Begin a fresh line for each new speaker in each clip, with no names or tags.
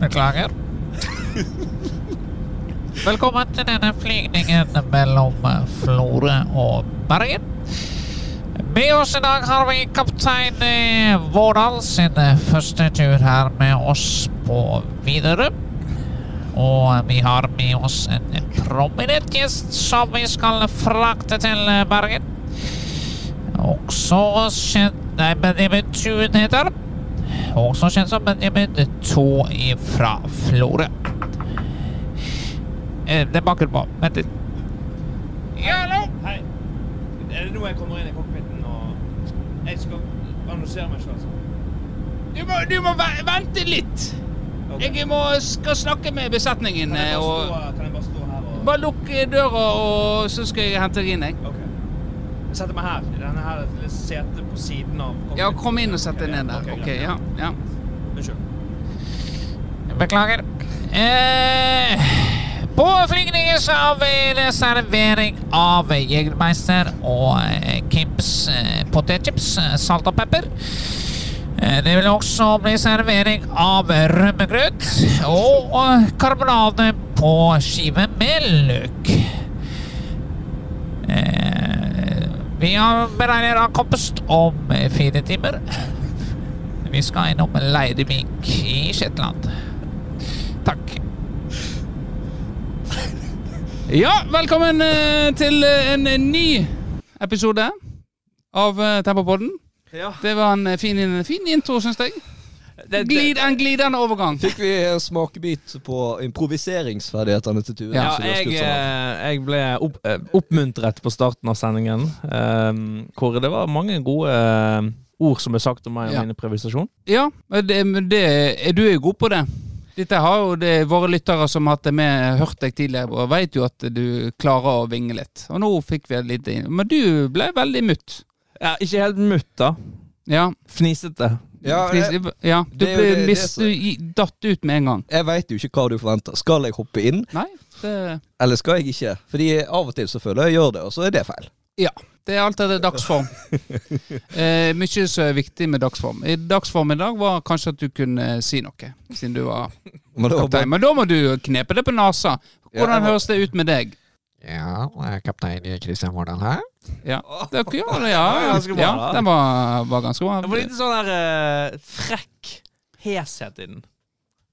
Beklager. Velkommen til denne flygningen mellom eh, Florø og Bergen. Med oss i dag har vi kaptein eh, Vårdal sin eh, første tur her med oss på Widerøe. Og vi har med oss en en prominent gjest som vi skal frakte til Bergen. Også kjent Nei, Benjamin Tuen heter. Også kjent som Benjamin To fra Florø. Eh, Det banker på. Vent litt. Ja, hallo!
Hei. Er det nå jeg kommer inn i cockpiten og jeg skal annonsere meg selv?
Du må, du må vente litt.
Okay.
Jeg må, skal snakke med besetningen.
Kan jeg
eh,
bare
Og
stå, kan jeg bare stå her og
bare lukke døra, og så skal jeg hente deg inn. Jeg.
Ok. Jeg setter meg her. I denne her lille setet på siden av.
Ja, kom inn og sett deg ned der.
ok,
ja, ja.
Unnskyld.
Beklager. Eh, på flygningen så har vi det servering av Jegermeister og eh, Kims eh, potetchips, eh, salt og pepper. Eh, Det vil også bli servering av rømmegrøt og eh, karbonade på skive med løk. Eh, Vi har beregnet ankomst om eh, fire timer. Vi skal innom Leirvik i Shetland. Takk.
ja, velkommen eh, til eh, en ny episode av Tempopodden.
Ja.
Det var en fin, fin intro, syns jeg.
Det,
Glid, en glidende overgang.
Fikk vi en smakebit på improviseringsferdighetene til Tue?
ja, jeg, eh, jeg ble opp, eh, oppmuntret på starten av sendingen, um, hvor det var mange gode eh, ord som er sagt om meg og
Ja.
min improvisasjon.
Ja, men det, det, er du er jo god på det. Dette har jo det, våre lyttere som har hatt det med, hørt deg tidligere, og vet jo at du klarer å vinge litt. Og nå fikk vi litt inn. Men du ble veldig mutt.
Ja, ikke helt mutt, da.
Ja.
Fnisete.
Ja, jeg,
ja du
det
ble
det- det
du datt ut med en gang.
jeg veit jo ikke hva du forventer. Skal jeg hoppe inn,
Nei, det,
eller skal jeg ikke? Fordi av og til så føler jeg jeg gjør det, og så er det feil.
ja. Det er alltid det dagsform. Eh, mye som er viktig med dagsform. I dagsform i dag var kanskje at du kunne si noe, siden du var kaptein. Men da må du knepe det på nesa. Hvordan
ja, var-
høres det ut med deg?
Ja, kaptein Kristian Vårdal her.
Ja, det, ja, ja,
Det
ja, den var, var ganske bra.
Det var litt sånn der uh, frekk heshet i den.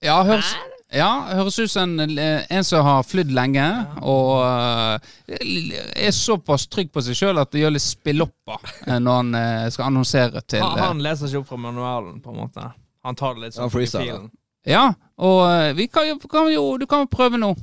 Ja, høres, ja, høres ut som en, en som har flydd lenge, og eh, er såpass trygg på seg sjøl at det gjør litt spillopper eh, når han eh, skal annonsere til
Han,
eh,
han leser ikke opp fra manualen, på en måte. Han tar det litt sånn i filen.
Ja, og eh, vi kan jo, kan jo Du kan jo prøve nå.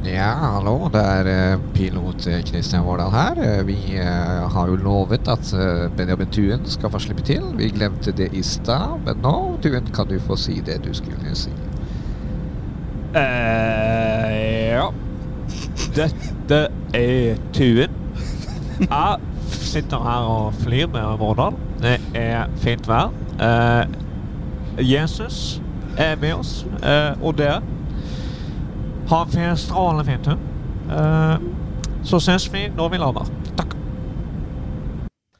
Ja, hallo, det er eh, pilot eh, Kristian Vårdal her. Eh, Vi eh, har jo lovet at eh, Benjamin Tuen skal få slippe til. Vi glemte det i stad, men nå, Tuen, kan du få si det du skulle si.
Eh, ja. Dette er Tuen. Jeg sitter her og flyr med Vårdal. Det er fint vær. Eh, Jesus er med oss, eh, og dere. Ha en strålende fin tur. Eh, så ses vi når vi lander. Takk.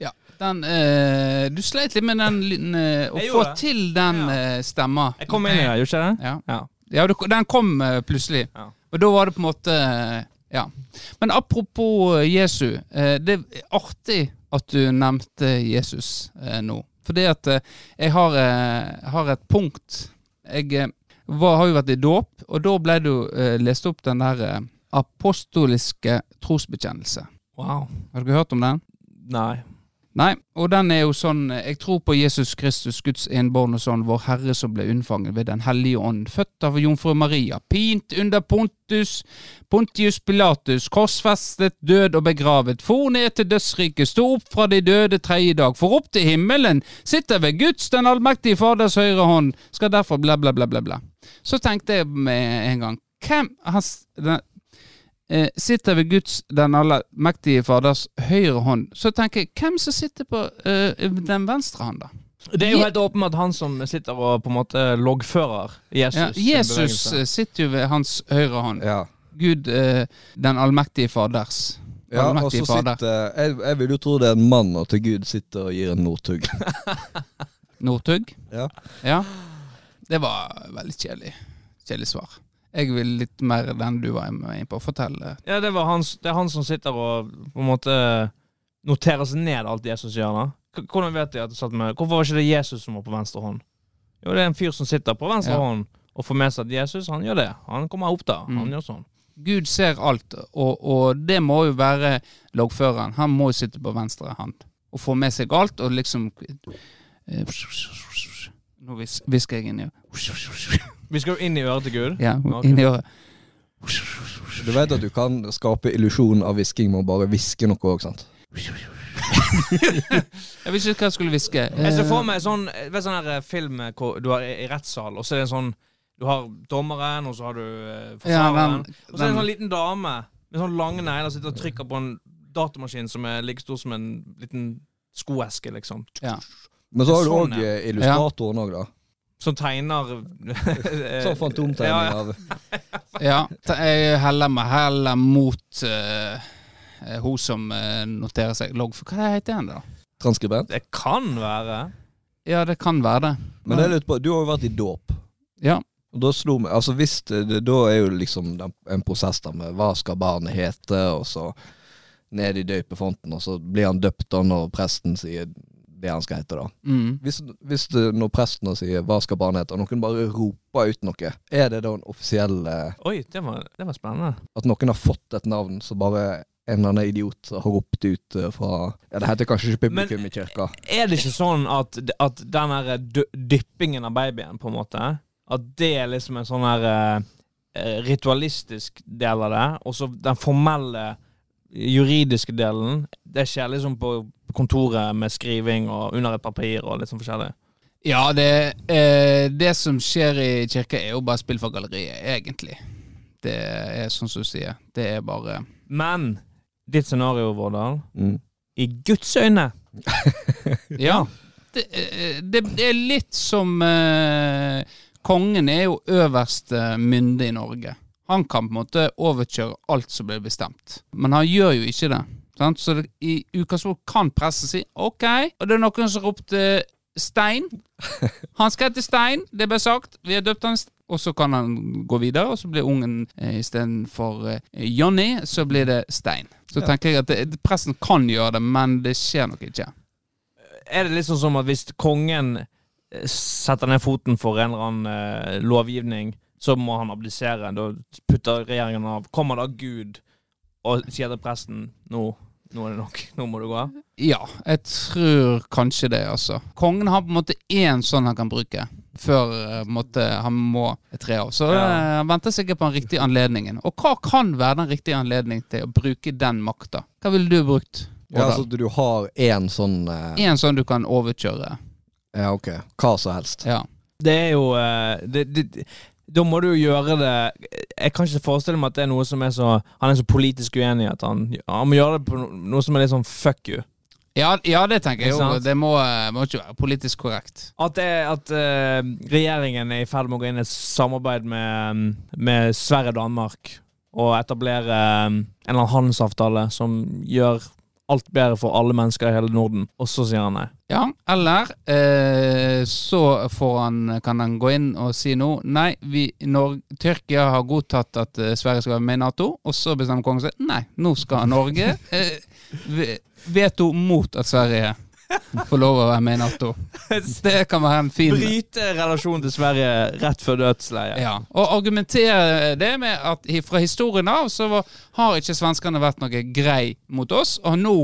Ja, den eh, Du sleit litt med den lyden eh, Å få
det.
til den
Ja.
eh, stemma.
Jeg kom inn i det, gjorde ikke det?
Ja.
Ja.
Ja, den kom eh, plutselig.
Ja.
Og da var det på en måte Ja. Men apropos Jesu. det er artig at du nevnte Jesus nå. Fordi at jeg har, har et punkt Jeg var, har jo vært i dåp, og da ble du eh, lest opp den der eh, apostoliske trosbekjennelse.
Wow.
Har dere hørt om den?
Nei.
Nei, og den er jo sånn Jeg tror på Jesus Kristus, Guds enbårne sønn, vår Herre som ble unnfanget ved Den hellige ånd, født av jomfru Maria, pint under Pontus, Pontius Pilatus, korsfestet, død og begravet, for ned til dødsriket, sto opp fra de døde tredje dag, for opp til himmelen, sitter ved Guds, den allmektige Faders høyre hånd, skal derfor bla, bla, bla, bla, bla. Så tenkte jeg med en gang Hvem har sitter ved Guds, den allmektige Faders høyre hånd, så tenker jeg hvem som sitter på eh, den venstre hånd, da?
Det er jo helt åpenbart han som sitter og på en måte loggfører Jesus.
Ja, Jesus eh, sitter jo ved hans høyre hånd.
ja.
Gud, eh, den allmektige Faders
Ja, og så
Fader.
sitter jeg, jeg vil jo tro det er en mann, og til Gud sitter og gir en Northug.
Northug?
Ja.
Ja. Det var veldig kjedelig. Kjedelig svar. Jeg vil litt mer den du var inne på. Fortell. eh.
Ja, det, var han, det er han som sitter og på en måte noterer seg ned alt Jesus gjør. da Hvordan vet jeg at du satt med Hvorfor var ikke det Jesus som var på venstre hånd? Jo, det er en fyr som sitter på venstre
Ja.
hånd og får med seg at Jesus, han gjør det. Han kommer opp da. Han
Mm.
gjør sånn.
Gud ser alt, og, og det må jo være loggføreren. Han må jo sitte på venstre hånd og få med seg alt, og liksom eh, Nå vis- hvisker jeg inn i
Vi skal jo inn i øret til Gud.
Ja, inn i øret.
Du vet at du kan skape illusjon av hvisking med å bare hviske noe òg, sant?
Jeg visste ikke hva jeg skulle hviske.
Jeg ser
Eh,
for meg sånn Vet sånn her film hvor du har i rettssal, og så er det en sånn Du har dommeren, og så har du forsvareren.
Ja,
og så er det en sånn liten dame med sånn lange negler sitter og trykker på en datamaskin som er like stor som en liten skoeske, liksom.
Ja.
Men så har du
Sånn,
òg
ja.
illustratoren òg, da.
Som tegner
Sånn fantomtegning av
Ja, jeg heller meg heller mot eh, eh, hun som eh, noterer seg logg for Hva heter han, da?
transkribent.
Det kan være.
Ja, det kan være det.
Men det er litt på, du har jo vært i dåp.
Ja.
Og da slo meg Altså hvis Da er jo liksom en prosess der med hva skal barnet hete, og så ned i døypefonten, og så blir han døpt da når presten sier det han skal hete, da.
Mm.
Hvis, hvis det, når presten sier 'hva skal barnet hete', og noen bare roper ut noe, er det da en offisiell eh,
Oi, det var, det var spennende.
At noen har fått et navn så bare en eller annen idiot har ropt ut eh, fra Ja, det heter kanskje ikke publikum
Men-
i kirka.
Er det ikke sånn at, at den her dyppingen av babyen, på en måte At det er liksom en sånn her eh, ritualistisk del av det, og så den formelle juridiske delen, det skjer liksom på kontoret med skriving og under et papir og litt sånn forskjellig.
Ja, det, eh, det som skjer i kirka, er jo bare spill for galleriet, egentlig. Det er sånn som du sier. Det er bare
Men ditt scenario, Vårdal,
Mm.
i Guds øyne
Ja. Det, eh, det, det er litt som eh, Kongen er jo øverste mynde i Norge. Han kan på en måte overkjøre alt som blir bestemt. Men han gjør jo ikke det. Sant? Så det, i utgangspunktet kan pressen si OK. Og det er noen som ropte Stein. Han skal hete Stein, det ble sagt. Vi har døpt han Og så kan han gå videre, og så blir ungen eh, istedenfor eh, Johnny, så blir det Stein. Så
Ja.
tenker jeg at det, pressen kan gjøre det, men det skjer nok ikke.
Er det liksom som at hvis kongen eh, setter ned foten for en eller annen eh, lovgivning, så må han abdisere? Da putter regjeringen av. Kommer da Gud og sier til presten nå, nå er det nok, nå må du gå? av?
Ja, jeg tror kanskje det, altså. Kongen har på en måte én sånn han kan bruke, før eh, måte, han må tre av. Så
Ja.
eh, han venter sikkert på den riktige anledningen. Og hva kan være den riktige anledningen til å bruke den makta? Hva ville du brukt?
Ja, altså du har én sånn eh,
En sånn du kan overkjøre.
Ja, ok. Hva som helst.
Ja.
Det er jo eh, det, det, Da må du jo gjøre det Jeg kan ikke forestille meg at det er noe som er så Han er så politisk uenig at han, han må gjøre det på noe som er litt sånn fuck you.
Ja, ja, det tenker jeg jo. Det må, eh, må ikke være politisk korrekt.
At, det, at uh, regjeringen er i ferd med å gå inn i et samarbeid med, med Sverige og Danmark og etablere um, en eller annen handelsavtale som gjør alt bedre for alle mennesker i hele Norden, og så sier han nei.
Ja, eller eh, så han, kan han gå inn og si noe. Nei, vi, når Tyrkia har godtatt at eh, Sverige skal være med i Nato, og så bestemmer kongen seg nei, nå skal Norge eh, ve- veto mot at Sverige får lov å være med i Nato. Det kan være en fin
Bryte relasjonen til Sverige rett før dødsleiet.
ja, Og argumentere det med at fra historien av så var, har ikke svenskene vært noe grei mot oss, og nå,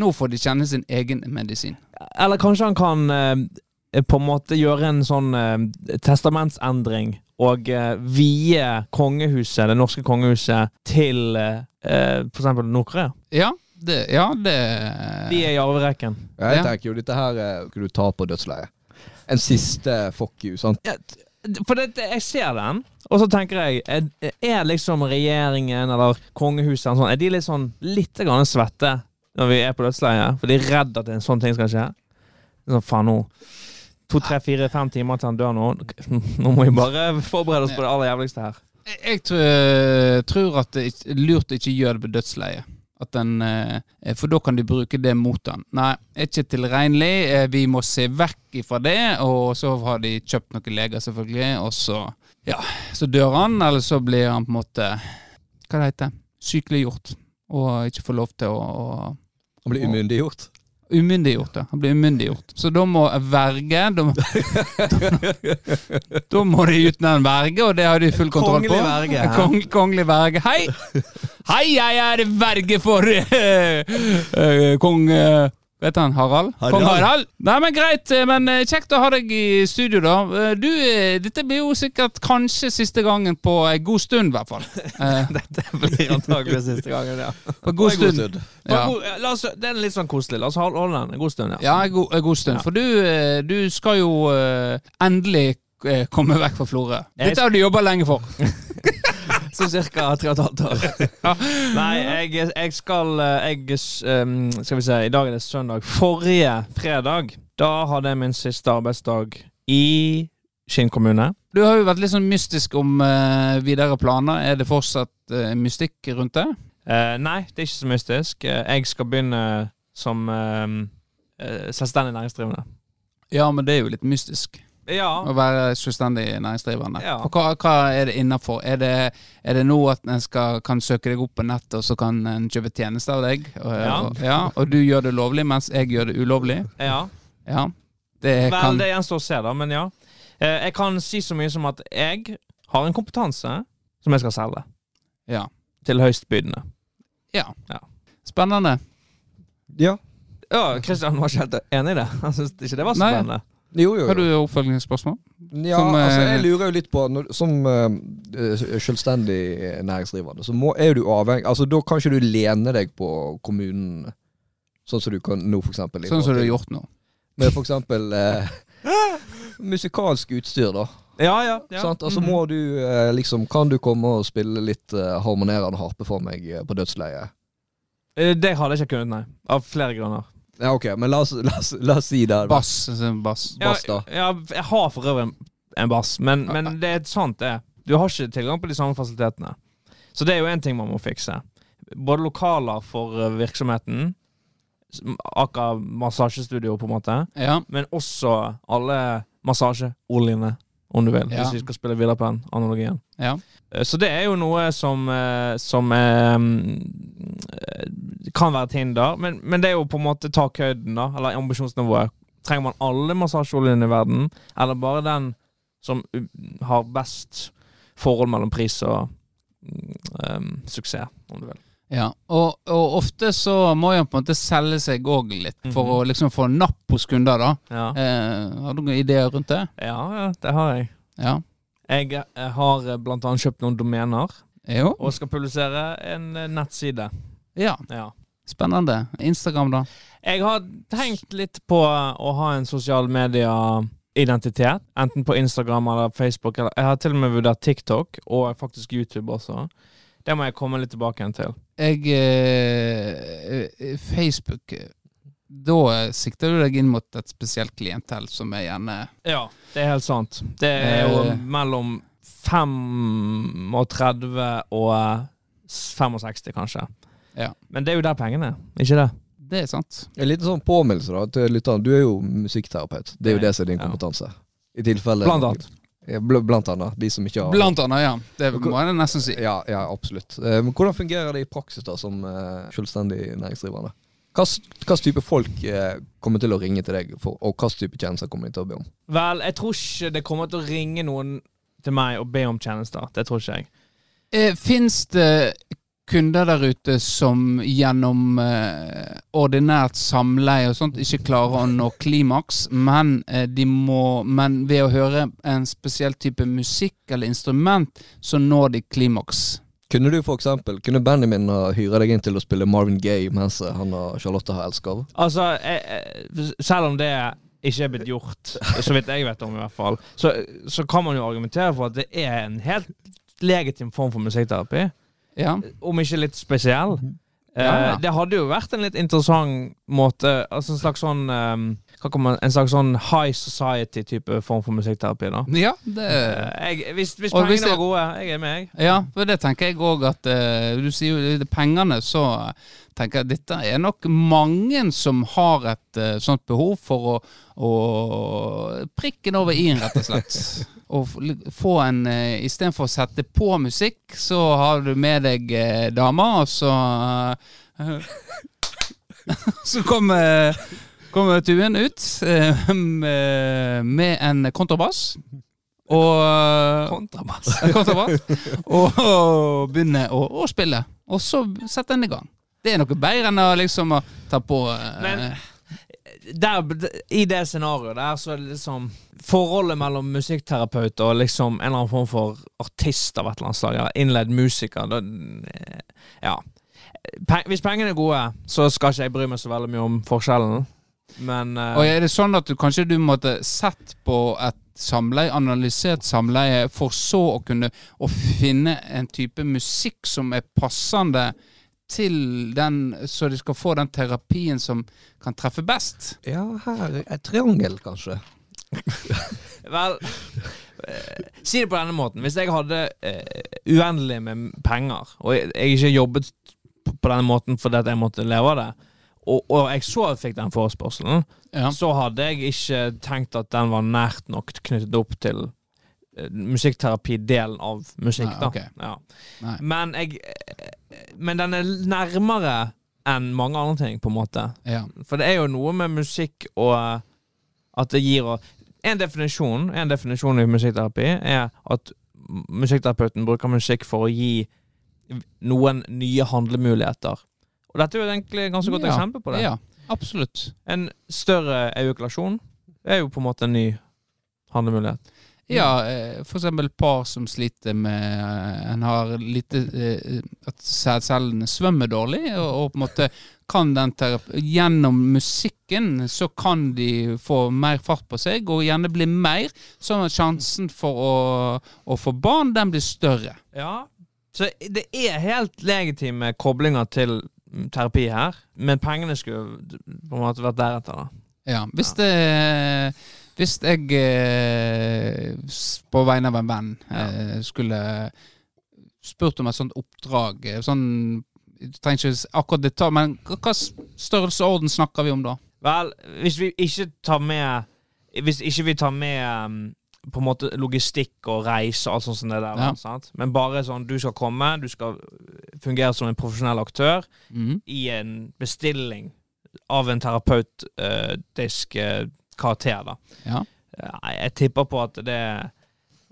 nå får de kjenne sin egen medisin.
Eller kanskje han kan eh, på en måte gjøre en sånn eh, testamentsendring og eh, vie kongehuset, det norske kongehuset, til eh, eksempel Nord-Korea.
Ja, det, ja, det
De er i arverekken.
Ja, jeg
Ja.
tenker jo dette her eh, skal du ta på dødsleiet. En siste fuck you, sant?
Ja, for det, jeg ser den, og så tenker jeg Er, er liksom regjeringen eller kongehuset sånn, Er de litt sånn litt grann svette når vi er på dødsleiet? For de er redd at en sånn ting skal skje? Sånn, faen nå To, tre, fire, fem timer til han dør nå. Nå må vi bare forberede oss på det aller jævligste her.
Jeg tror, tror at det er lurt å ikke gjøre det på dødsleiet. Den, eh, for da kan du bruke det mot den. Nei, ikke tilregnelig. Eh, vi må se vekk ifra det. Og så har de kjøpt noen leger, selvfølgelig, og så ja, så dør han, eller så blir han på en måte Hva det heter Sykeliggjort. Og ikke får lov til å, å
Han blir umyndiggjort.
Umyndiggjort, ja. Han blir umyndiggjort. Så da må verge Da, må- da må de utnevne verge, og det har de full kontroll på.
Verge?
Kong, kongelig verge. Hei! Hei, jeg er verge for uh, uh, kong eh, Vet han Harald?
Harald.
Kong Harald. Nei, men Greit, eh, men eh, kjekt å ha deg i studio, da. Eh, Du, Dette blir jo sikkert kanskje siste gangen på en god stund, i hvert fall.
dette blir antakelig siste gangen, ja.
på en god stund.
stund.
Ja.
god- La oss, det er litt sånn koselig. La oss holde den en god stund, ja.
Ja, en god, en god stund.
Ja.
For du, du skal jo endelig komme vekk fra Florø. Dette har du jobba lenge for.
Så et halvt år. Nei, jeg, jeg skal eh, jeg, um, Skal vi se, i dag er det søndag. Forrige fredag, da hadde jeg min siste arbeidsdag i Skinn kommune.
Du har jo vært litt sånn mystisk om uh, videre planer. Er det fortsatt uh, mystikk rundt det?
Uh, nei, det er ikke så mystisk. Jeg skal begynne som selvstendig næringsdrivende.
Ja, men det er jo litt mystisk
Ja.
å være selvstendig næringsdrivende.
Ja.
Og hva, hva er det innafor? Er det, er det nå at en skal, kan søke deg opp på nettet, og så kan en kjøpe tjenester av deg? Og,
Ja.
og, ja, og du gjør det lovlig, mens jeg gjør det ulovlig?
ja.
Ja. Det
Vel,
kan
det gjenstår å se, da, men ja. Eh, jeg kan si så mye som at jeg har en kompetanse som jeg skal selge.
Ja.
Til høystbydende.
Ja Spennende.
Ja.
Ja, Kristian var ikke helt enig i det. Han syntes ikke det var spennende.
Nei.
Spennende.
Jo, jo,
Har du
jo.
oppfølgingsspørsmål?
Ja,
Som,
altså,
eh,
jeg lurer jo litt på når, Som uh, selvstendig næringsdrivende, så må, er du avhengig Altså, Da kan ikke du lene deg på kommunen, sånn som du kan nå, for eksempel.
Sånn som du har gjort nå.
Med for eksempel eh, musikalsk utstyr, da.
Ja, ja. ja.
Sant? Altså må du uh, liksom Kan du komme og spille litt harmonerende harpe for meg på dødsleiet?
Eh, Det hadde jeg ikke kunnet, nei. Av flere grunner.
Ja, ok, men la oss, la oss, la oss si det.
Bass. altså, bass.
Bass, da.
Ja, jeg har for øvrig en, en bass, men, men det er sant, det. Du har ikke tilgang på de samme fasilitetene. Så det er jo én ting man må fikse. Både lokaler for eh, virksomheten, som- akkurat massasjestudio, på en måte,
Ja.
men også alle massasjeoljene, om du vil,
Ja.
hvis vi skal spille videre på den analogien.
Ja.
Eh, Så det er jo noe som, eh, som eh, mm, kan være et hinder, men, men det er jo på en måte takhøyden, da, eller ambisjonsnivået. Trenger man alle massasjeoljene i verden, eller bare den som har best forhold mellom pris og mm, um, suksess, om du vil.
Ja, og, og ofte så må man på en måte selge seg òg litt, for
Mhm.
å liksom få napp hos kunder, da.
Ja,
Eh, har du noen ideer rundt det?
ja, ja det har jeg.
Ja.
Jeg eh, har bl.a. blant annet kjøpt noen domener,
Jo.
og skal publisere en eh, nettside.
Ja,
Ja.
spennende. Instagram, da?
Jeg har tenkt litt på å ha en sosial media-identitet. Enten på Instagram eller Facebook. Eller jeg har til og med vurdert TikTok, og faktisk YouTube også. Det må jeg komme litt tilbake igjen til.
Jeg eh, eh, Facebook eh, Da sikter du deg inn mot et spesielt klientell som er gjerne
Ja, det er helt sant. Det er jo
Eh.
mellom 35 og 65, kanskje.
Ja.
Men det er jo der pengene er, ikke det?
Det er sant.
En liten sånn påminnelse da til lytterne. Du er jo musikkterapeut. Det er jo det som er din kompetanse. I tilfelle
Blant annet.
Ja, bl blant annet. De som ikke har
Blant annet, ja. Det må jeg nesten si.
Ja, ja absolutt. Eh, Men hvordan fungerer det i praksis da som eh, selvstendig næringsdrivende? Hvilken type folk eh, kommer til å ringe til deg, for, og hvilken type tjenester kommer de til å be om?
Vel, jeg tror ikke det kommer til å ringe noen til meg og be om tjenester. Det tror ikke jeg.
Eh, Fins det kunder der ute som gjennom eh, ordinært samleie og sånt ikke klarer å nå klimaks, men, eh, de må, men ved å høre en spesiell type musikk eller instrument, så når de klimaks?
Kunne du for eksempel, kunne Benjamin ha hyre deg inn til å spille Marvin Gaye mens eh, han og Charlotte har elsker?
Altså, jeg, jeg, selv om det ikke er blitt gjort, så vidt jeg vet om i hvert fall, så, så kan man jo argumentere for at det er en helt legitim form for musikkterapi.
Ja.
Om ikke litt spesiell.
Ja, ja.
Eh, det hadde jo vært en litt interessant måte Altså en slags sånn kan man, En slags sånn high society-type form for musikkterapi. da
Ja, det
Eh, jeg, Hvis, hvis pengene
hvis det-
var gode, jeg er med, jeg.
Ja, for det tenker jeg òg at uh, Du sier jo pengene, så tenker jeg dette er nok mange som har et uh, sånt behov for å, å det over i-en, rett og slett. Og få en uh, Istedenfor å sette på musikk, så har du med deg uh, dama, og så uh, Så kommer kommer Tuen ut eh, med, en kontrabass. Og
Kontrabass.
kontrabass, og, og begynner å, å spille. Og så setter den i gang. Det er noe bedre enn å liksom ta på eh,
Men der, I det scenarioet der så er det liksom Forholdet mellom musikkterapeut og liksom en eller annen form for artist av et eller annet slag, eller innledd musiker da, Ja. Hvis pengene er gode, så skal ikke jeg bry meg så veldig mye om forskjellen. Men uh,
Og er det sånn at du kanskje du måtte sett på et samleie, analysert samleie, for så å kunne å finne en type musikk som er passende til den, så de skal få den terapien som kan treffe best?
Ja, her et triangel, kanskje.
Vel eh, Si det på denne måten. Hvis jeg hadde eh, uendelig med penger, og jeg, jeg ikke jobbet på, denne måten fordi at jeg måtte leve av det, og, og jeg så fikk den forespørselen,
Ja.
så hadde jeg ikke tenkt at den var nært nok knyttet opp til uh, musikkterapi-delen av musikk.
Nei,
da.
ok.
Ja. Men, jeg, men den er nærmere enn mange andre ting, på en måte.
Ja.
For det er jo noe med musikk og eh, at det gir og En definisjon En definisjon i musikkterapi er at musikkterapeuten bruker musikk for å gi noen nye handlemuligheter. Og dette er jo egentlig et ganske godt
Ja.
eksempel på det.
ja, absolutt.
En større ejakulasjon er jo på en måte en ny handlemulighet.
Ja, f.eks. for eksempel par som sliter med eh, En har lite eh, At sædcellene svømmer dårlig, og, på en måte kan den terapi Gjennom musikken så kan de få mer fart på seg, og gjerne bli mer, sånn at sjansen for å, å få barn, den blir større.
Ja. Så det er helt legitime koblinger til terapi her, men pengene skulle på en måte vært deretter, da.
Ja, hvis det Hvis jeg eh, på vegne av en venn eh, skulle spurt om et sånt oppdrag eh, Sånn trenger ikke akkurat detalj, men hva størrelsesorden snakker vi om da?
Vel, hvis vi ikke tar med Hvis ikke vi tar med um, på en måte logistikk og reise og alt sånt som det der,
Ja.
sant? men bare sånn du skal komme, du skal fungere som en profesjonell aktør
mm.
i en bestilling av en terapeutisk eh, karakter, da.
Ja.
Ja, Jeg tipper på at det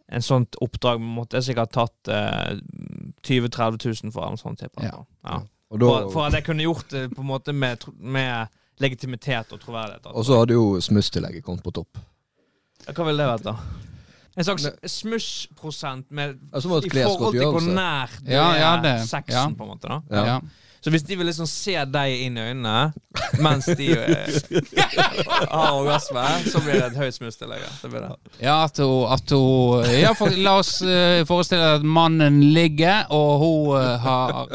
en sånt oppdrag måtte jeg sikkert tatt eh, 20 000-30 000 for. eller sånn sånt, tipper
Ja.
Ja.
Og, da,
For, for at jeg kunne gjort det på en måte med, med legitimitet og troverdighet. altså.
og så hadde jo smusstillegget kommet på topp.
Hva ville det vært, da? En slags smussprosent med i forhold til hvor nær det
Ja, ja,
er sexen,
ja.
på en måte. da
Ja.
Så hvis de vil liksom se deg inn i øynene mens de eh, har orgasme, så blir det et høyt smusstillegg. ja. Det blir det.
Ja, at hun, at hun ja, for, La oss eh, forestille at mannen ligger, og hun eh, har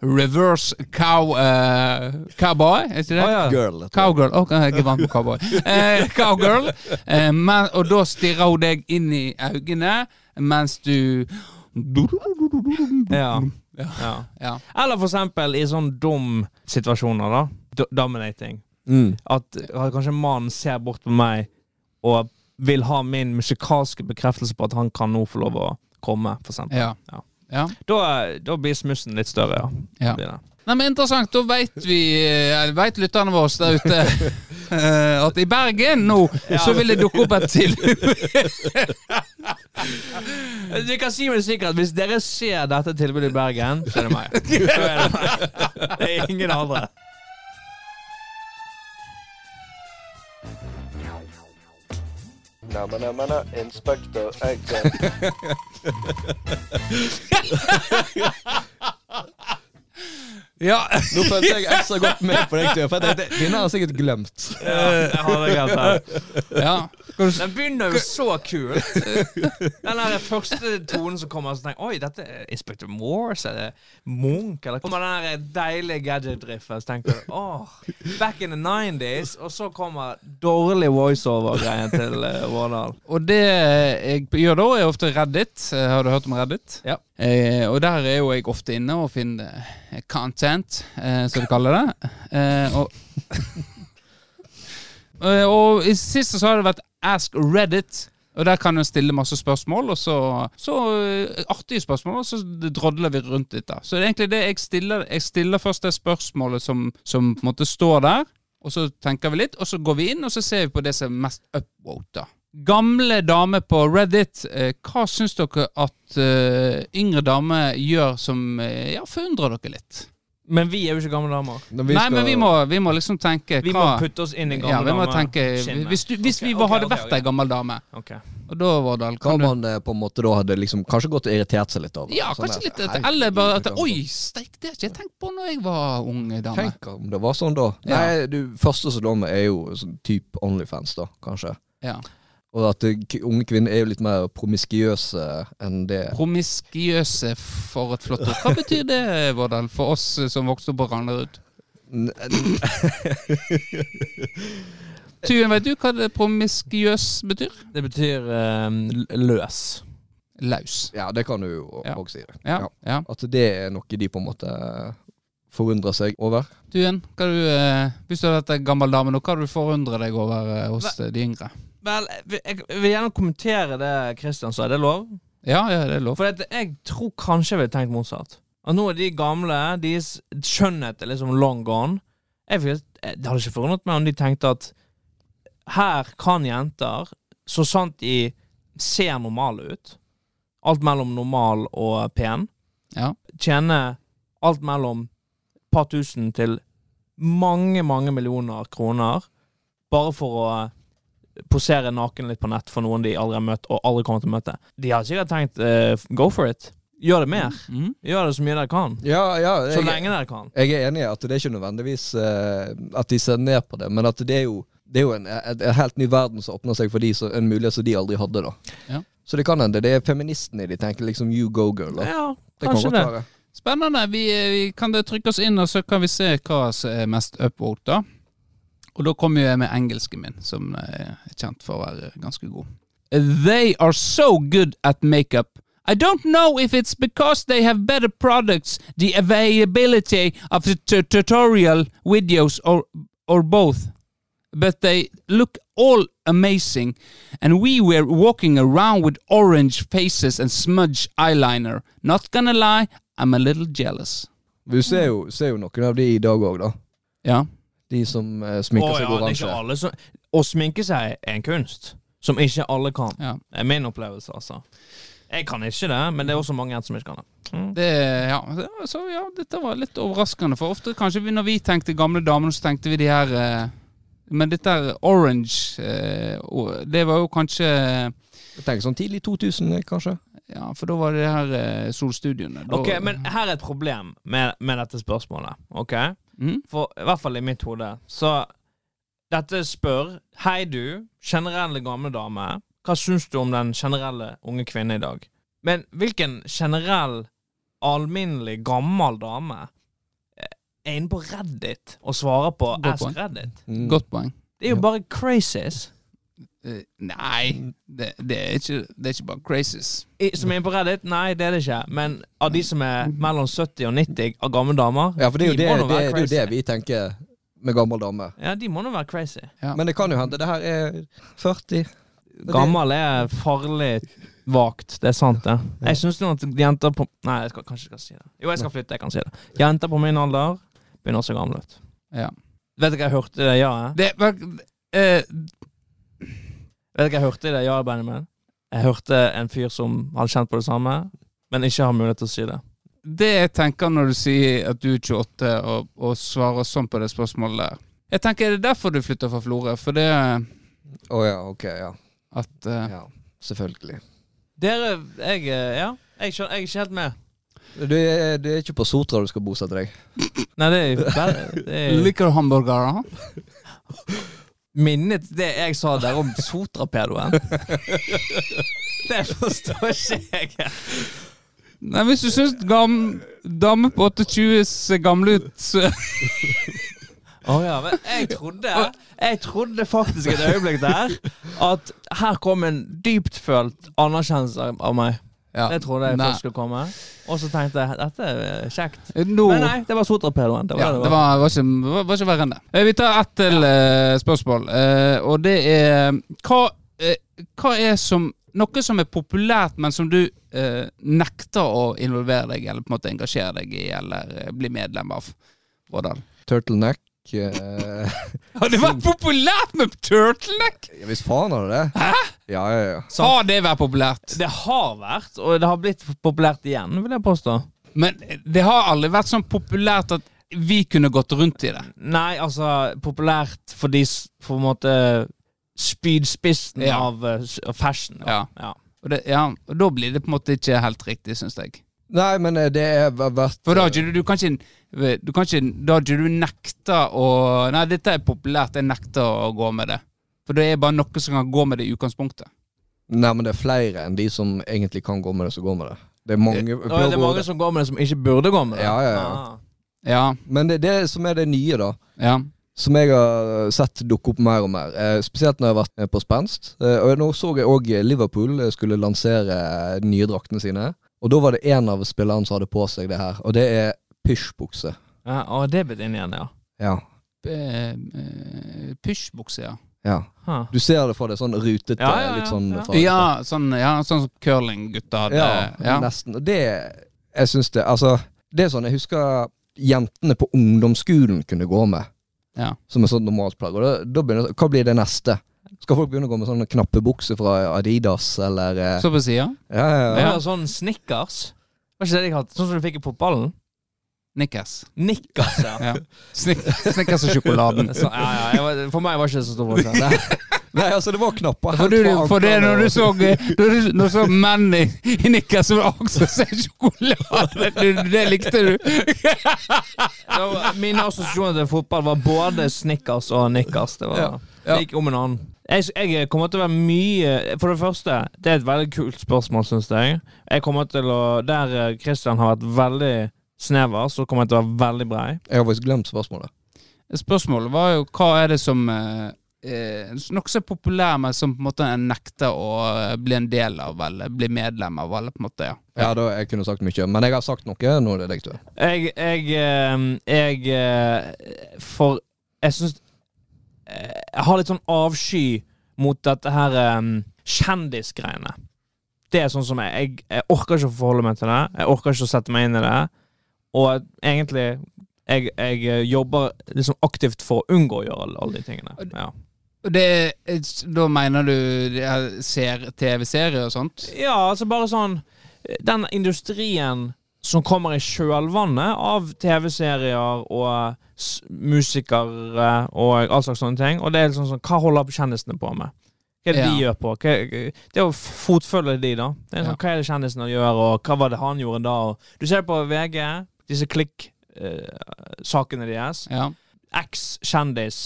reverse cow uh, cowboy, er ikke det?
Å, ja.
Girl.
Cowgirl. Oh, jeg er vant på cowboy. Eh, cowgirl. Eh, men, og da stirrer hun deg inn i øynene mens du
Ja.
Ja.
ja.
Ja.
Eller for eksempel i sånn dum situasjoner, da. Dominating.
Mm.
At, at kanskje mannen ser bort på meg og vil ha min musikalske bekreftelse på at han kan nå få lov å komme, for eksempel.
Ja.
Ja.
ja.
Da, da blir smussen litt større, ja.
Ja. Nei, men Interessant. Da veit vi eh, Vet lytterne våre der ute eh, at i Bergen nå så vil det dukke opp et tilbud.
Du kan si med sikkerhet hvis dere ser dette tilbudet i Bergen, så er det meg. Er det meg. Det er ingen andre.
Namma, na, Inspektør Eggen.
Ja.
Nå følte jeg ekstra godt med på deg, for jeg tenkte, denne har jeg sikkert glemt.
Ja, jeg har det glemt her.
ja.
Den begynner jo så kult. Den der første tonen som kommer, så tenker jeg Oi, dette er Inspector Morse, er det Munch? Eller kommer den der deilige gadget-riffen, så tenker du åh, back in the 90s. Og så kommer dårlig voiceover-greien til uh, Vårdal.
Og det jeg gjør da, er ofte Reddit. Eh, Har du hørt om Reddit?
Ja.
Eh, og der er jo jeg ofte inne og finner eh, content, eh, som de kaller det. Eh, og Eh, og i siste så har det vært Ask Reddit. Og der kan du stille masse spørsmål, og så, så eh, artige spørsmål, og så drodler vi rundt litt. da. Så det er egentlig det jeg stiller. Jeg stiller først det spørsmålet som, som på en måte står der, og så tenker vi litt, og så går vi inn, og så ser vi på det som er mest upvote. Gamle damer på Reddit, eh, hva syns dere at eh, yngre damer gjør som eh, ja, forundrer dere litt?
Men vi er jo ikke gamle damer.
Nei,
skal-
men vi må, vi må liksom tenke
Vi må putte oss inn i gamle
ja, vi må
damer.
tenke. Hvis, du, hvis
okay,
vi
ok,
hadde
okay,
vært ei gammel dame, og da, Vårdal,
Hva
kan du
man eh, på en måte da hadde liksom kanskje gått og irritert seg litt over.
Ja,
Sånn
kanskje litt
etter,
Eller bare at Oi, steik, det har ikke jeg tenkt på når jeg var ung dame.
Tenk om det var sånn da.
Ja.
Nei, du, første som slår meg er jo sånn type Onlyfans, da, kanskje.
Ja.
Og at eh, unge kvinner er jo litt mer promiskiøse enn det.
Promiskiøse for et flott ord. Hva betyr det, Vårdal, for oss eh, som vokste opp på Ragnerud?
N-
Tuen, vet du hva det promiskiøs betyr?
Det betyr um, løs.
Laus.
Ja, det kan du jo
Ja.
si. det.
Ja.
Ja.
ja.
At det er noe de på en måte forundrer seg over.
Tuen, hva du, hvis du hadde vært ei gammel dame nå, hva hadde du forundret deg over hos hva? de yngre?
Vel, jeg, vil gjerne kommentere det Christian sa. Er det lov?
Ja, ja, det er lov.
For jeg tror kanskje jeg ville tenkt motsatt. At nå er de gamle, deres skjønnhet er liksom long gone. Jeg vet, det hadde ikke forundret meg om de tenkte at her kan jenter, så sant de ser normale ut, alt mellom normal og pen,
Ja.
tjene alt mellom et par tusen til mange, mange millioner kroner bare for å posere naken litt på nett for noen de aldri har møtt og aldri kommer til å møte. De har sikkert tenkt uh, go for it. Gjør det mer.
Mm.
Gjør det så mye dere kan.
Ja, ja,
Så lenge dere kan.
jeg er enig i at det er ikke nødvendigvis uh, at de ser ned på det, men at det er jo, det er jo en, en, en helt ny verden som åpner seg for de så, en mulighet som de aldri hadde. da.
Ja.
Så det kan hende det er feministene de tenker liksom you go girl. da.
Ja,
Det
kanskje det.
Spennende. Vi, eh, vi kan trykke oss inn, og så kan vi se hva som er mest upvote. da. Og da kommer jeg med engelsken min, som eh, er kjent for å være ganske god. They are so good at makeup. I don't know if it's because they have better products, the availability of the tu- tutorial videos, or, or both. But they look all amazing, and we were walking around with orange faces and smudge eyeliner. Not gonna lie, I'm a little jealous.
Du ser jo, ser jo noen av de i dag òg, da.
Ja.
De som eh, sminker
Å
seg
ja, det er
oransje.
ikke alle som Å sminke seg er en kunst som ikke alle kan.
ja.
Det er min opplevelse, altså. Jeg kan ikke det, men det er også mange her som ikke kan det. Mm.
Det, ja, det- så ja, dette var litt overraskende. For ofte kanskje vi, når vi tenkte gamle damer, så tenkte vi de her eh, Men dette her orange eh, og Det var jo kanskje
Jeg tenker sånn tidlig 2000, kanskje.
Ja, for da var det de her eh, solstudiene. Da,
Ok, Men her er et problem med, med dette spørsmålet. Ok?
Mm?
For i hvert fall i mitt hode. Så dette spør Hei, du, generelle gamle dame. Hva syns du om den generelle unge kvinne i dag? Men hvilken generell, alminnelig, gammel dame eh, er inne på Reddit og svarer på Ask. Reddit?
Mm.
Godt poeng.
Det er jo bare crazies.
Eh, nei, det, det, er ikke, det er ikke bare crazies.
I, som er på Reddit? Nei, det er det ikke. Men av de som er mellom 70 og 90 av gamle damer,
Ja, for det er jo
de
det, det, det, er jo det vi tenker med gammel dame.
Ja, de må nå være crazy.
Ja.
Men det kan jo hende det her er 40.
Gammel er farlig vagt. Det er sant, det. Jeg syns at jenter på Nei, jeg skal, kanskje ikke si det. Jo, jeg skal flytte. Jeg kan si det. Jenter på min alder begynner å se gamle ut.
Ja.
Vet du hva jeg hørte Ja, jeg.
Det var eh,
Vet du hva jeg hørte i det ja, Benjamin? Jeg hørte en fyr som hadde kjent på det samme, men ikke har mulighet til å si det.
Det jeg tenker når du sier at du er 28 og, og svarer sånn på det spørsmålet der Jeg tenker, Er det derfor du flytter fra Florø? For det
Å ja, ok, ja.
at uh,
ja. Selvfølgelig.
Dere Jeg eh, Ja. Jeg, jeg er ikke helt med.
Du er, du er ikke på Sotra du skal bosette deg?
Nei, det er bare det er,
Liker du hamburgere?
minnet det jeg sa der om sotrapedoen. det forstår ikke jeg.
Nei, Hvis du syns gam, damer på 28 ser gamle ut, så
Å ja, men jeg trodde Jeg trodde faktisk et øyeblikk der at her kom en dyptfølt anerkjennelse av meg.
Ja.
Det trodde jeg først skulle komme. Og så tenkte jeg dette er kjekt.
No.
Men nei, det var sotrapedoen. Det var
Ja,
det
det var, var, ikke, var, var ikke verre enn det. Eh, Vi tar ett til eh, spørsmål, eh, og det er hva, eh, hva er som Noe som er populært, men som du eh, nekter å involvere deg eller på en måte engasjere deg i, eller eh, bli medlem av? Hvordan?
Turtleneck. Eh,
Har det vært populært med turtleneck?!
ja, Hvis faen har det det? Hæ? Ja, ja, ja.
Har det vært populært?
Det har vært, og det har blitt populært igjen, vil jeg påstå.
Men det har aldri vært sånn populært at vi kunne gått rundt i det.
Nei, altså populært for de s- på en måte spydspissen
Ja.
av eh, s- av fashion.
Ja.
ja.
Og, det, ja, og da blir det på en måte ikke helt riktig, syns jeg.
Nei, men eh, det er vært
For da har ikke du, du kan ikke, du kan ikke Da har ikke du nekta å Nei, dette er populært, jeg nekter å gå med det. For det er bare noe som kan gå med det i utgangspunktet.
Nei, men det er flere enn de som egentlig kan gå med det, som går med det. Det er mange
Og det er mange som går med det, som ikke burde gå med det.
Ja, ja, ja.
Ah.
Ja,
Men det er det som er det nye, da.
ja.
Som jeg har sett dukke opp mer og mer. Eh, spesielt når jeg har vært med på spenst. Eh, og nå så jeg òg Liverpool eh, skulle lansere eh, nye draktene sine. Og da var det en av spillerne som hadde på seg det her, og det er pysjbukse.
Ja, og det er blitt inn igjen, ja.
Ja.
Eh, eh, Pysjbukse, ja.
ja. Du ser det for deg, sånn rutete,
Ja, ja, ja,
litt sånn
ja.
Ja, sånn, ja, sånn som curlinggutta hadde.
Ja,
Ja.
nesten. Og det Jeg syns det Altså, det er sånn jeg husker jentene på ungdomsskolen kunne gå med.
Ja.
Som et sånt normalt plagg. Og da, da begynner Hva blir det neste? Skal folk begynne å gå med sånne knappebukser fra Adidas, eller eh,
Så på sida.
Ja, ja, ja.
Ja. Sånn Snickers. Var ikke det de hadde? Sånn som du fikk i fotballen?
Nikkers.
Nickers, ja.
Snickers og sjokoladen.
Så, ja, ja jeg var, for meg var det ikke så stor forskjell.
Nei, altså, det var knapper
For, du, for det når du så, når du, så menn i, i Nikkers som også ser sjokolade, du, det likte du.
Mine assosiasjoner til fotball var både Snickers og nikkers. Det var
Ja. Ja.
Det gikk om en annen. Jeg, jeg kommer til å være mye For det første, det er et veldig kult spørsmål, syns jeg. Jeg kommer til å Der eh, Christian har vært veldig snever, så kommer jeg til å være veldig brei.
Jeg har faktisk glemt spørsmålet.
Spørsmålet var jo hva er det som eh, eh, Noe så populær, men som på en måte nekter å eh, bli en del av, eller bli medlem av, eller på en måte, ja.
Ja, da, Jeg kunne sagt mye, men jeg har sagt noe. Nå er det deg, Tue.
Jeg Jeg, eh, jeg eh, For jeg syns Jeg har litt sånn avsky mot dette her um, kjendisgreiene. Det er sånn som jeg, jeg Jeg orker ikke å forholde meg til det. Jeg orker ikke å sette meg inn i det. Og egentlig jeg, jeg eh, jobber liksom aktivt for å unngå å gjøre alle, de tingene. Ja.
Det, da mener du er ser- TV-serier og sånt?
Ja, altså bare sånn Den industrien som kommer i kjølvannet av TV-serier og musikere og all slags sånne ting. Og det er liksom sånn Hva holder kjendisene på med? Hva er det de gjør på? Hva, det er å fotfølge de, da. Det er sånn, Hva er det kjendisene gjør, og hva var det han gjorde da? Og du ser på VG, disse klikk-sakene deres.
Ja.
Eks-kjendis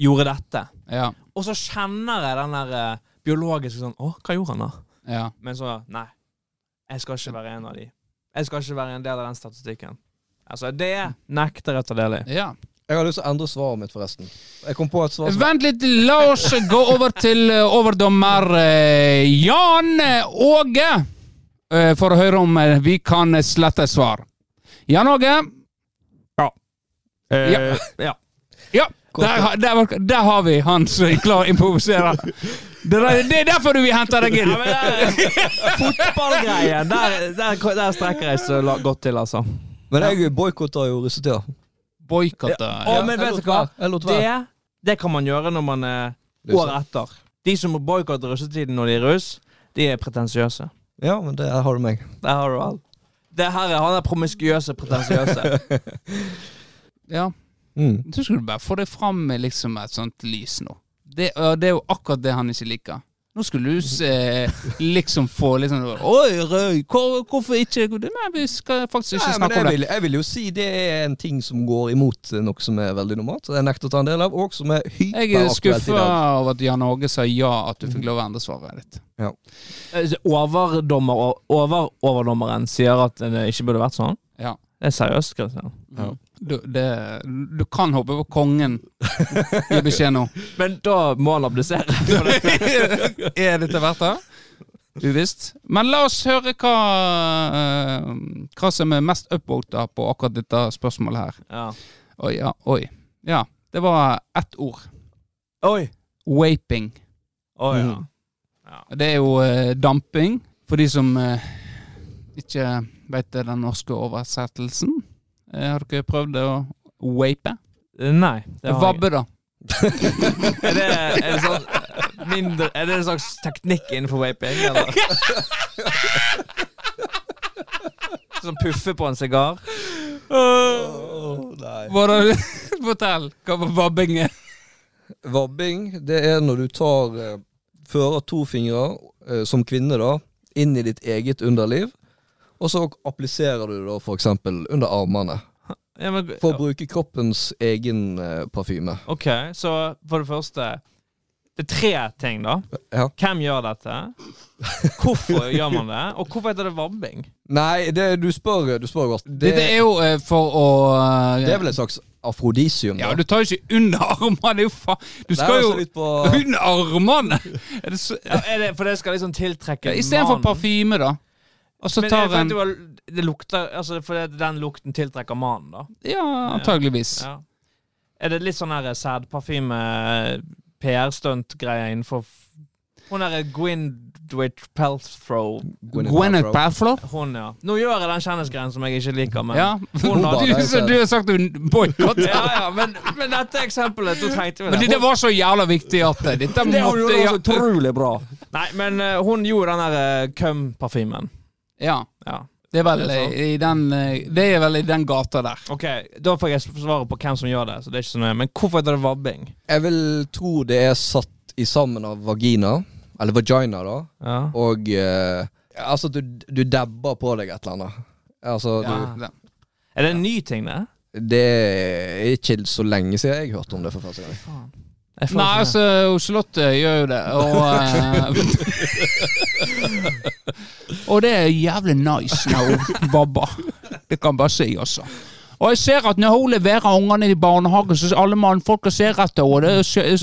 gjorde dette.
Ja.
Og så kjenner jeg den der eh, biologiske sånn Å, hva gjorde han da?
ja.
Men så, nei. Jeg skal ikke være en av de. Jeg skal ikke være en del av den statistikken. Altså, det nekter jeg å ta del i.
ja.
Jeg har lyst til å endre svaret mitt, forresten. Jeg kom på et svar som
Vent litt, la oss gå over til eh, overdommer eh, Jan Åge. eh, For å høre om vi kan slette svar. Jan Åge.
Eh,
Ja.
ja.
Ja, der, har- der, der har vi han som klarer klar å improvisere. Det er, det er derfor du vil hente deg inn.
Ja, det Fotballgreien, der, der, der strekker jeg så godt til, altså.
Men jeg boikotter jo russetida.
Boikotte.
Å, men vet du hva? Det, det kan man gjøre når man er
Det er
år etter. De som boikotter russetiden når de er russ, de er pretensiøse.
Ja, men det har du meg.
Der har du alt. Det her er han er promiskuøse, pretensiøse.
Ja.
Mm.
Så skulle du bare få det fram med liksom et sånt lys nå. Det, det er jo akkurat det han ikke liker. Nå skulle du se, liksom få litt sånn Oi, røy, hvor, hvorfor ikke Nei, vi skal faktisk ikke
Nei,
snakke om det.
vil, jeg vil jo si det er en ting som går imot noe som er veldig normalt. Så jeg nekter å ta en del av, og som er
Jeg er skuffa over at Jan Åge sa ja, at du fikk lov å endre svaret ditt.
Ja. Overdommer, over, overdommeren sier at det ikke burde vært sånn?
Ja.
Det er seriøst, Christian.
Du, det, du kan håpe på kongen, gir beskjed nå.
Men da må han abdisere.
er dette verdt det? Uvisst. Men la oss høre hva, uh, hva som er mest upvota på akkurat dette spørsmålet her.
Ja.
Oi, ja. Oi. Ja. Det var ett ord.
Oi!
Waping.
Å ja.
Mm. Det er jo uh, damping, for de som uh, ikke vet den norske oversettelsen. Eh, har dere prøvd å vape?
Nei. Det har.
Vabbe, da.
Er det, er det sånn eh, mindre Er det en slags teknikk innenfor vaping, eller? Sånn puffer på en sigar?
Hva nei. Fortell. Hva var vabbing er?
Vabbing, det er når du tar eh, Fører to fingre, eh, som kvinne da, inn i ditt eget underliv. Og så appliserer du da f.eks. under armene.
Ja, men,
For å bruke kroppens egen eh, parfyme.
ok, så for det første Det er tre ting, da.
Ja.
Hvem gjør dette? Hvorfor gjør man det? Og hvorfor heter det vabbing?
Nei, det, du spør du spør godt. Det,
Dette er jo eh, for å eh,
det er vel et slags afrodisium,
Ja,
da.
du tar jo ikke under armene. Det er jo fa... Du skal jo
litt på
under armene! Er det så...
Ja, er det, for det skal liksom tiltrekke
ja, Istedenfor
mannen.
parfyme, da. Og så tar
men,
en
vet det lukter Altså, for den lukten tiltrekker mannen, da.
Ja, antageligvis.
Ja. Er det litt sånn her sædparfyme, PR-stunt-greie innenfor Hun derre Gwyneth Palthrow
Gwyneth Palthrow?
Hun, ja. Nå gjør jeg den kjendisgreien som jeg ikke liker, men
Ja.
Hun
Du, så du har sagt du boikotter!
ja, ja, men, men dette eksempelet, da tenkte vi
Men
det.
det var så jævla viktig at dette
hun
måtte
gjorde var utrolig bra. Nei, men uh, hun gjorde den der uh, cum-parfymen.
Ja.
Ja.
Det er vel i den eh, Det er vel i den gata der.
Ok, Da får jeg svaret på hvem som gjør det. Så det er ikke så nøye Men hvorfor heter det vabbing?
Jeg vil tro det er satt i sammen av vagina, eller vagina, da.
Ja.
Og eh, Altså, du, du dabber på deg et eller annet. Altså,
Ja.
du,
Er det en ny ting, det?
det er ikke så lenge siden jeg hørte om det for første gang.
Får
Nei, altså, Charlotte gjør jo det, og uh, Og det er jævlig nice når hun babber. Det kan bare si, altså. Og jeg ser at når hun leverer ungene i barnehagen, så alle mannfolka ser etter henne. Sier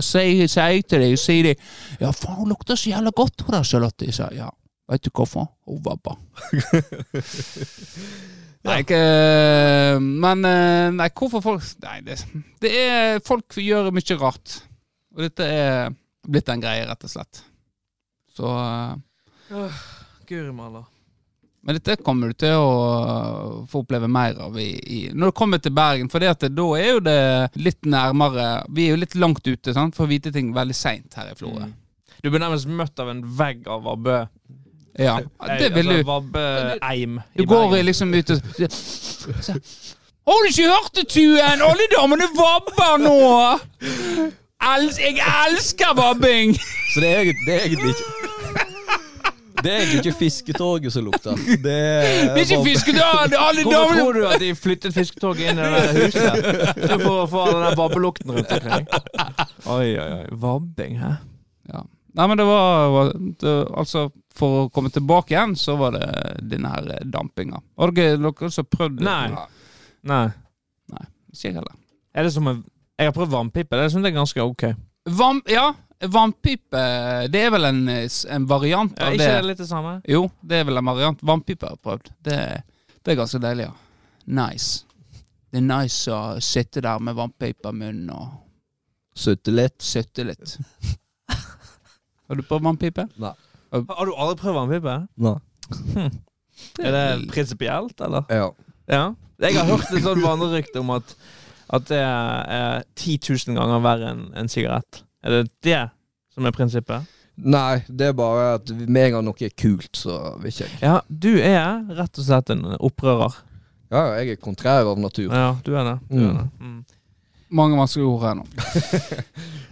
sier jeg til dem, sier de Ja, faen, hun lukter så jævla godt, hun der, Charlotte. Jeg sa ja. Vet du hvorfor? Hun babber. Nei, ikke Men eh, Nei, hvorfor folk Nei, det, det er Folk gjør mye rart. Og dette er blitt en greie, rett og slett. Så uh,
Guri malla.
Men dette kommer du til å eh, få oppleve mer av i, i Når du kommer til Bergen, for da er jo det litt nærmere Vi er jo litt langt ute, sant, for å vite ting veldig seint her i Florø.
Du blir nærmest møtt av en vegg av vabbe.
Ja, det vil du. Du går liksom ut og så- Har du ikke hørt det, Tuen? Alle damene vabber nå! Jeg elsker vabbing!
Så det er, egentlig- det er egentlig ikke Det er egentlig ikke fisketorget som lukter. Det er,
Det er ikke fiskedød! Alle
Hvorfor tror du at de flyttet fisketoget inn i det huset? For å få all den der vabbelukten rundt omkring. Oi, oi, oi. Vabbing, hæ?
ja. Nei, men det var, var det, Altså, for å komme tilbake igjen, så var det denne her eh, dampinga. Har dere ikke også prøvd det?
Nei. Nei.
Ikke jeg heller.
Er det som en Jeg har prøvd vannpipe. Det syns jeg er ganske ok.
Vam, ja, vannpipe Det er vel en, en variant
Ja,
det.
ikke
det.
det litt det samme?
Jo, det er vel en variant. Vannpipe har jeg prøvd. Det, det er ganske deilig, ja. Nice. Det er nice å sitte der med vannpipe i munnen og
Sutte litt.
sutte litt. Har du prøvd vannpipe?
Nei.
Har du aldri prøvd vannpipe?
Nei.
Er det prinsipielt, eller?
Ja.
Ja. Jeg har hørt et sånt vanerykte om at, at det er 10 000 ganger verre enn en sigarett. Er det det som er prinsippet?
Nei, det er bare at med en gang noe er kult, så vil ikke jeg.
Ja, du er rett og slett en opprører.
Ja, jeg er kontrær av natur.
Ja, du er det. Du er
Mm.
det. Mm.
Mange vanskelige ord her nå.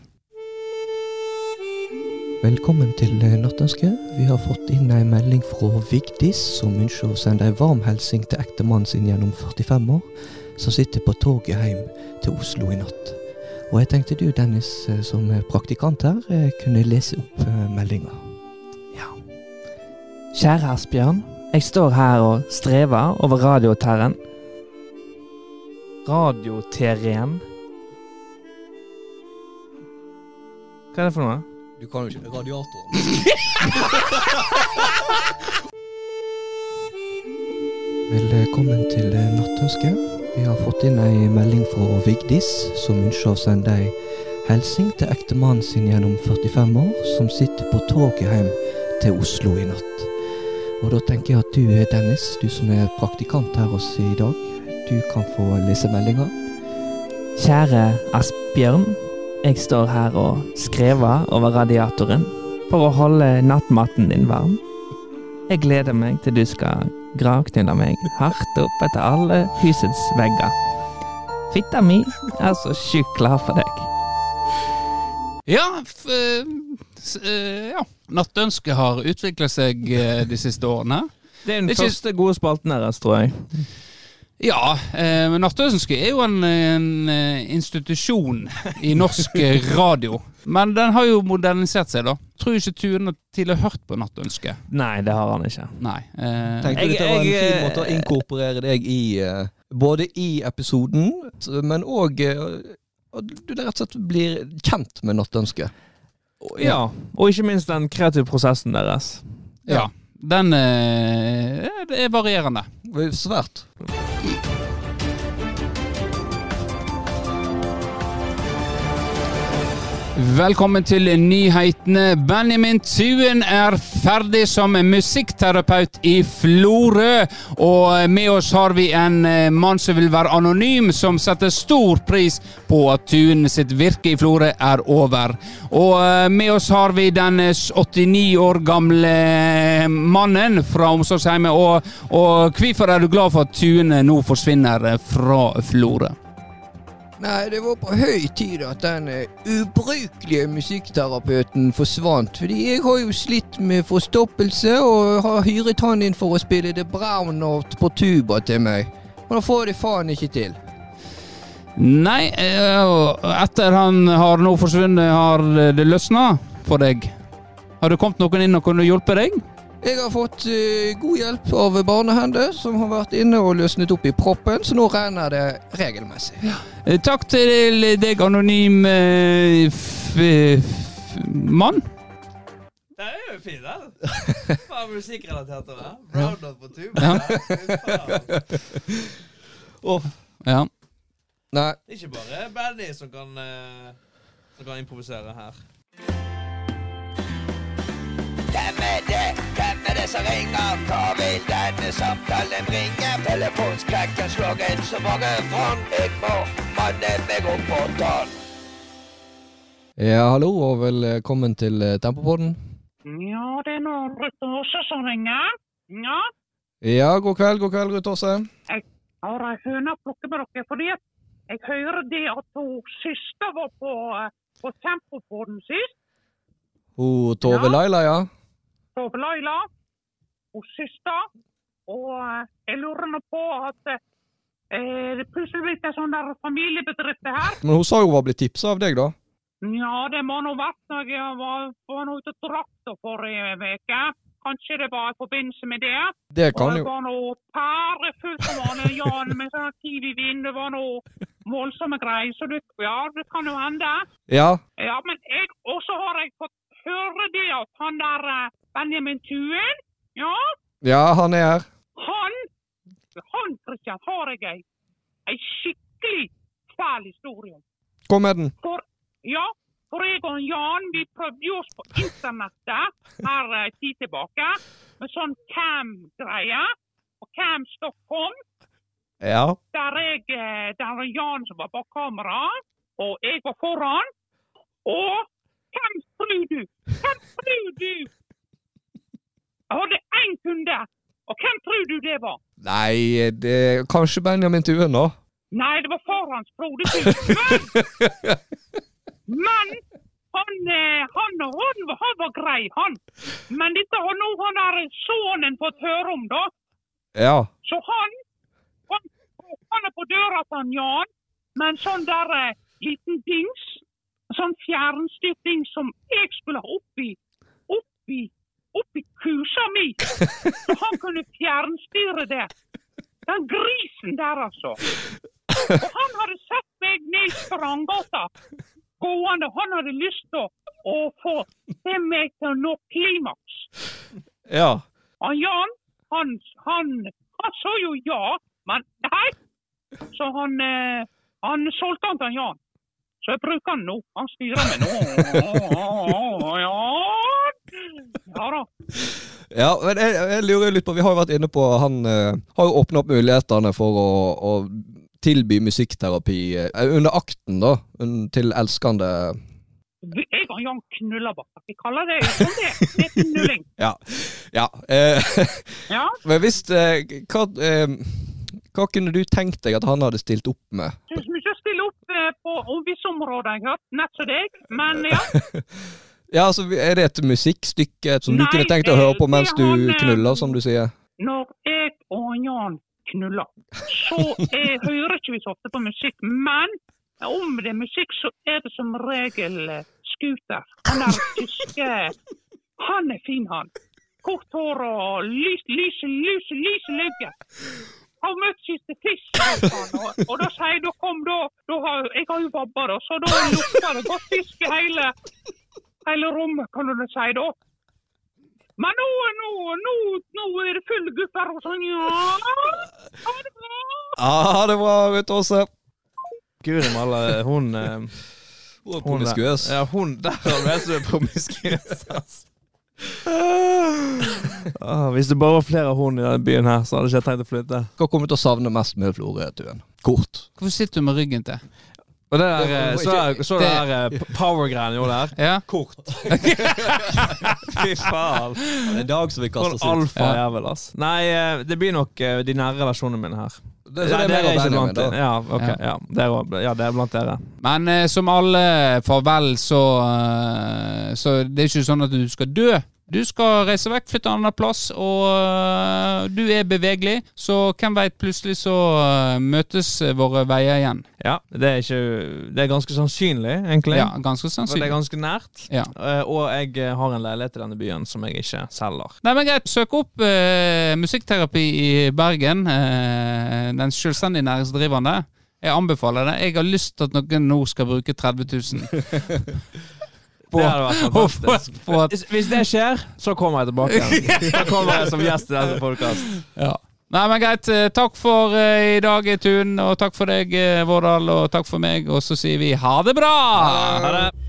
Velkommen til eh, Nattønske. Vi har fått inn ei melding fra Vigdis, som ønsker å sende ei varm hilsen til ektemannen sin gjennom 45 år, som sitter på toget hjem til Oslo i natt. Og jeg tenkte du, Dennis, eh, som er praktikant her, eh, kunne lese opp meldinga. Ja.
Kjære Asbjørn. Jeg står her og strever over radioterren. Radioterren? Hva er det for noe?
Du kan jo ikke radiatoren. Velkommen til nattønsket Vi har fått inn ei melding fra Vigdis, som ønsker å sende ei hilsen til ektemannen sin gjennom 45 år, som sitter på toget hjem til Oslo i natt. Og da tenker jeg at du, eh, Dennis, du som er praktikant her hos i dag, du kan få lese meldinga.
Kjære Asbjørn. Jeg står her og skrever over radiatoren for å holde nattmatten din varm. Jeg gleder meg til du skal gravknulle meg hardt opp etter alle husets vegger. Fitta mi er så sjukt klar for deg.
Ja, f eh, eh, ja. Nattønsket har utvikla seg eh, de siste årene.
Det er den første gode spalten deres, tror jeg.
Ja, eh, men Nattønsket er jo en, en eh, institusjon i norsk eh, radio. Men den har jo modernisert seg, da. Tror ikke Tune til har hørt på Nattønsket.
Nei, det har han ikke.
Nei. Eh,
Tenkte
du
dette var en fin
eh,
måte å inkorporere deg i Både i episoden, men òg at du rett og slett blir kjent med Nattønsket.
Ja, og ikke minst den kreative prosessen deres.
ja. Den eh, er varierende.
Svært.
Velkommen til nyhetene. Benjamin Tuen er ferdig som musikkterapeut i Florø. Og med oss har vi en eh, mann som vil være anonym, som setter stor pris på at Tuen sitt virke i Florø er over. Og eh, med oss har vi den eh, 89 år gamle mannen fra omsorgshjemmet. Og, og hvorfor er du glad for at Tuen nå forsvinner eh, fra Florø?
Nei, det var på høy tid at den eh, ubrukelige musikkterapeuten forsvant. Fordi jeg har jo slitt med forstoppelse og har hyret han inn for å spille The Brown Note på tuba til meg. Og da får jeg det faen ikke til.
Nei, eh, etter han har nå forsvunnet, har det løsna for deg? Har det kommet noen inn og kunne hjelpe deg?
Jeg har fått uh, god hjelp av barnehender som har vært inne og løsnet opp i proppen, så nå regner det regelmessig.
Ja. Takk til deg, anonym eh, f f mann.
Det er jo fint, det. Bare er musikkrelatert til det? På tuba.
Ja. ja.
Nei,
Ikke bare Benny som kan, uh, som kan improvisere her.
Hvem er det? Hvem er det som ringer? Hva vil denne samtalen bringe? Telefonskrekken slår inn så mange fram. Jeg må manne meg opp på tann.
Ja, hallo og velkommen til eh, Tempopodden.
Ja, det er nå Ruth Åse som ringer. Ja,
Ja, god kveld, god kveld, Ruth Åse.
har ei høne å plukke med dere, fordi jeg hører det at hun søster var på, eh, på Tempopodden sist.
Hun Tove
Ja.
Laila, ja.
Tove Laila. Søster. Og eh, jeg lurer nå på at eh, det plutselig blitt en sånn der familiebedrift her.
Men hun sa hun var blitt tipsa av deg, da.
Ja, det må nå vært når jeg var, var ute og drakk forrige uke. Kanskje det var i forbindelse med det.
Det
Og
jo.
det var noe pærefullt som var Jan, med sånn kiwi-vin. Det var noe voldsomme greier. Så det, ja, det kan jo hende.
Ja,
Ja, men jeg, også har jeg fått høre det at han der eh, Benjamin Tuen, ja,
ja, han er her.
han, han Kristian, har jeg ei, ei skikkelig fæl historie om.
Kom med den.
For, ja, for jeg og Jan, vi prøvde oss på internettet her eh, tid tilbake, med sånn cam-greie, og Cam Stockholm,
Ja.
der jeg, eh, der var Jan som var bak kamera, og jeg var foran, og hvem tror du? Hvem tror du? Jeg hadde én kunde, og hvem tror du det var?
Nei, det Kanskje Benjamin Tuen, da.
Nei, det var far hans, Frode Tuen. Men, men han, eh, han, han, han var grei, han. Men dette har nå han der sønnen fått høre om, da.
Ja.
Så han, han, han er på døra til Jan med en sånn der eh, liten dings. Sånn fjernstyrt dings som jeg skulle ha oppi, oppi, oppi kusa mi. Så han kunne fjernstyre det. Den grisen der, altså. Og han hadde sett meg ned i Strandgata gående. Han hadde lyst til å, få se meg til å nå klimaks.
Ja.
Og Jan, han, han, han sa jo ja, men nei. Så han, eh, han solgte han til Jan. Så jeg bruker han nå. Han styrer meg nå. Jan! Ja da.
Ja, men jeg, jeg lurer litt på Vi har jo vært inne på Han uh, har jo åpna opp mulighetene for å, å tilby musikkterapi uh, under akten, da. un- Til elskende
du, Jeg og Jan knuller bare. Vi kaller det som det. Det er knulling.
Ja. ja eh,
Ja.
men hvis eh, hva, eh, hva kunne du tenkt deg at han hadde stilt opp med?
Du skal ikke stille opp eh, på visse områder, jeg har. Nett som deg. Men ja.
Ja, altså, Er det et musikkstykke som du
Nei,
kunne tenkt å høre på mens du
han, eh,
knuller, som du sier?
Når jeg og Jan knuller, så jeg hører ikke vi så ofte på musikk. Men om det er musikk, så er det som regel eh, Scooter. Han er tyske Han er fin, han. Kort hår og lys, lys, lys, lys lugge. Har møtt siste fisk, han, og, og da sier da kom da, da har, Jeg har jo da, så da lukter det godt fisk i hele, hele rommet, kan du si da. Men nå, nå, nå, nå er det full gutter og sånn, ja. Ha det bra.
Ja, det bra, Ruth Aase.
Guri malla, hun eh,
Hun er promiskuøs.
Ja, hun der har vet du er promiskuøs, altså. Ah, hvis det bare var flere av hun i denne byen her, så hadde ikke jeg tenkt å flytte.
Hva kommer du til å savne mest med Florø-tuen? Kort.
Hvorfor sitter du med ryggen til?
Og det der, eh, så,
er,
så det der eh, power-greiene gjorde der.
Ja?
Kort.
Fy faen.
Det er en dag som vi kaster
Sånn
oss ut.
alfajævel, ass. Nei, eh, det blir nok de nære relasjonene mine her.
Det, så det er er
ikke blant
dere.
Ja, okay,
Ja.
ja. Det er, ja, det er blant dere.
Men eh, som alle farvel, så Så det er ikke sånn at du skal dø. Du skal reise vekk, flytte en annen plass, og eh, du er bevegelig. Så hvem veit, plutselig så eh, møtes våre veier igjen.
Ja, det er ikke Det er ganske sannsynlig, egentlig.
Ja, ganske sannsynlig.
Og det er ganske nært.
Ja.
Eh, og jeg har en leilighet i denne byen som jeg ikke selger.
Nei, men greit. Søk opp eh, musikkterapi i Bergen. Eh, den selvstendig næringsdrivende. Jeg anbefaler det. Jeg har lyst til at noen nå skal bruke 30 000
vært
på, på,
fantastisk.
at
Hvis, det skjer, så kommer jeg tilbake. Da kommer jeg som gjest i denne podkasten.
Ja. Nei, men greit. Eh, Takk for uh, i dag, Tun, og takk for deg, eh, Vårdal, og takk for meg. Og så sier vi ha det bra!
Ha det.